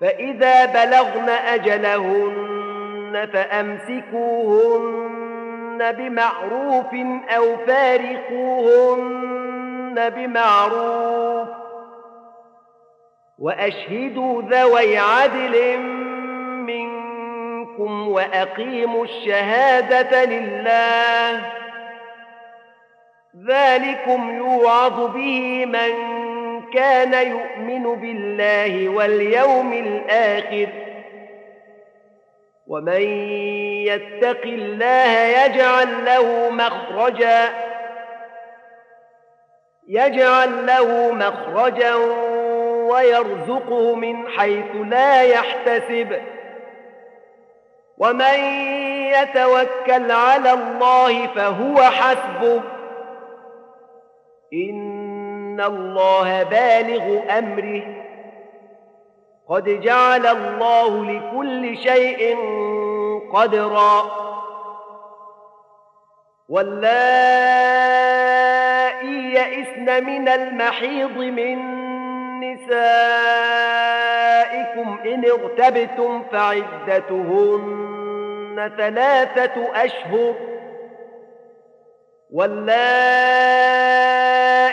فإذا بلغن أجلهن فأمسكوهن بمعروف أو فارقوهن بمعروف وأشهدوا ذوي عدل منكم وأقيموا الشهادة لله ذلكم يوعظ به من كان يؤمن بالله واليوم الآخر. ومن يتق الله يجعل له مخرجا يجعل له مخرجا ويرزقه من حيث لا يحتسب. ومن يتوكل على الله فهو حسبه. إن إن الله بالغ أمره. قد جعل الله لكل شيء قدرا. واللائي يئسن من المحيض من نسائكم إن ارتبتم فعدتهن ثلاثة أشهر. واللائي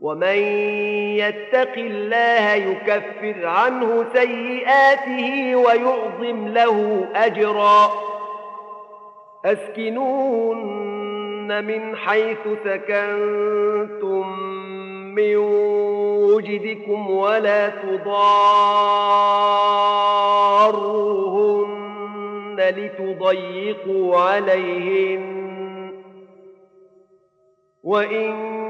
ومن يتق الله يكفر عنه سيئاته ويعظم له اجرا اسكنون من حيث سكنتم من وجدكم ولا تضاروهن لتضيقوا عليهن وإن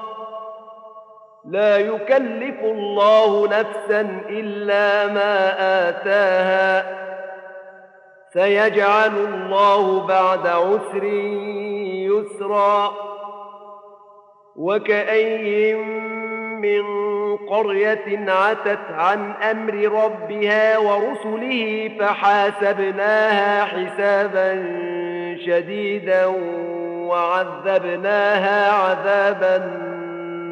لا يكلف الله نفسا إلا ما آتاها. سيجعل الله بعد عسر يسرا. وكأين من قرية عتت عن أمر ربها ورسله فحاسبناها حسابا شديدا وعذبناها عذابا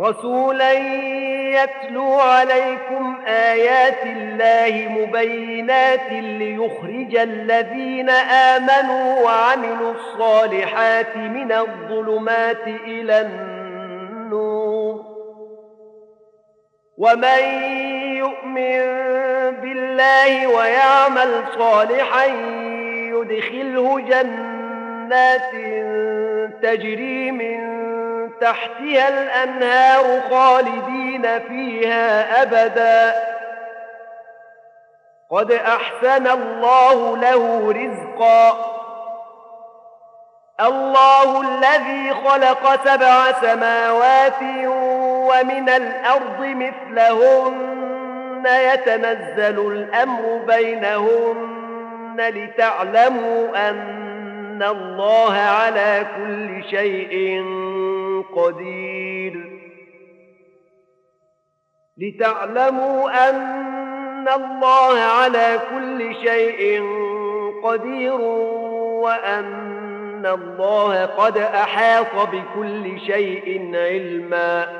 رسولا يتلو عليكم آيات الله مبينات ليخرج الذين آمنوا وعملوا الصالحات من الظلمات إلى النور. ومن يؤمن بالله ويعمل صالحا يدخله جنات تجري من تحتها الأنهار خالدين فيها أبدا. قد أحسن الله له رزقا. الله الذي خلق سبع سماوات ومن الأرض مثلهن. يتنزل الأمر بينهن لتعلموا أن الله على كل شيء قدير. لتعلموا أن الله على كل شيء قدير وأن الله قد أحاط بكل شيء علما.